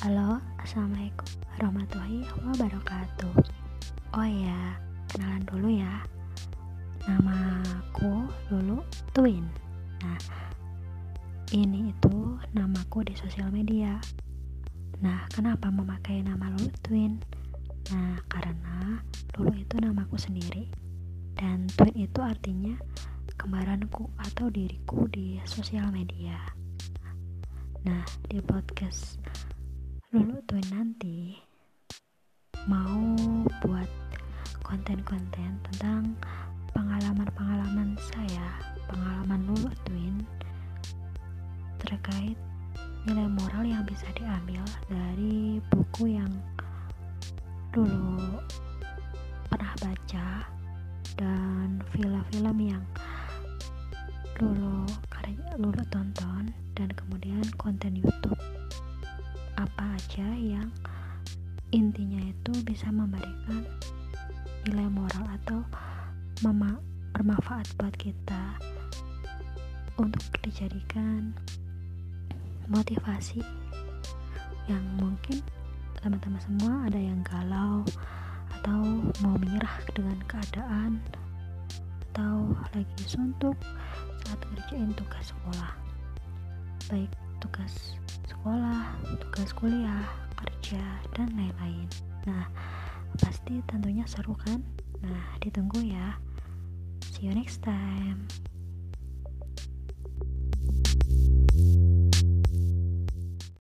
Halo, Assalamualaikum warahmatullahi wabarakatuh. Oh ya, kenalan dulu ya. Nama aku Lulu Twin. Nah, ini itu namaku di sosial media. Nah, kenapa memakai nama Lulu Twin? Nah, karena Lulu itu namaku sendiri. Dan Twin itu artinya kembaranku atau diriku di sosial media. Nah, di podcast dulu tuh nanti mau buat konten-konten tentang pengalaman-pengalaman saya pengalaman lulu twin terkait nilai moral yang bisa diambil dari buku yang dulu pernah baca dan film-film yang dulu karya lulu tonton dan kemudian konten YouTube apa aja yang intinya itu bisa memberikan nilai moral atau bermanfaat buat kita. Untuk dijadikan motivasi yang mungkin teman-teman semua ada yang galau atau mau menyerah dengan keadaan atau lagi suntuk saat ngerjain tugas sekolah. Baik tugas sekolah, tugas kuliah, kerja, dan lain-lain. Nah, pasti tentunya seru kan? Nah, ditunggu ya. See you next time.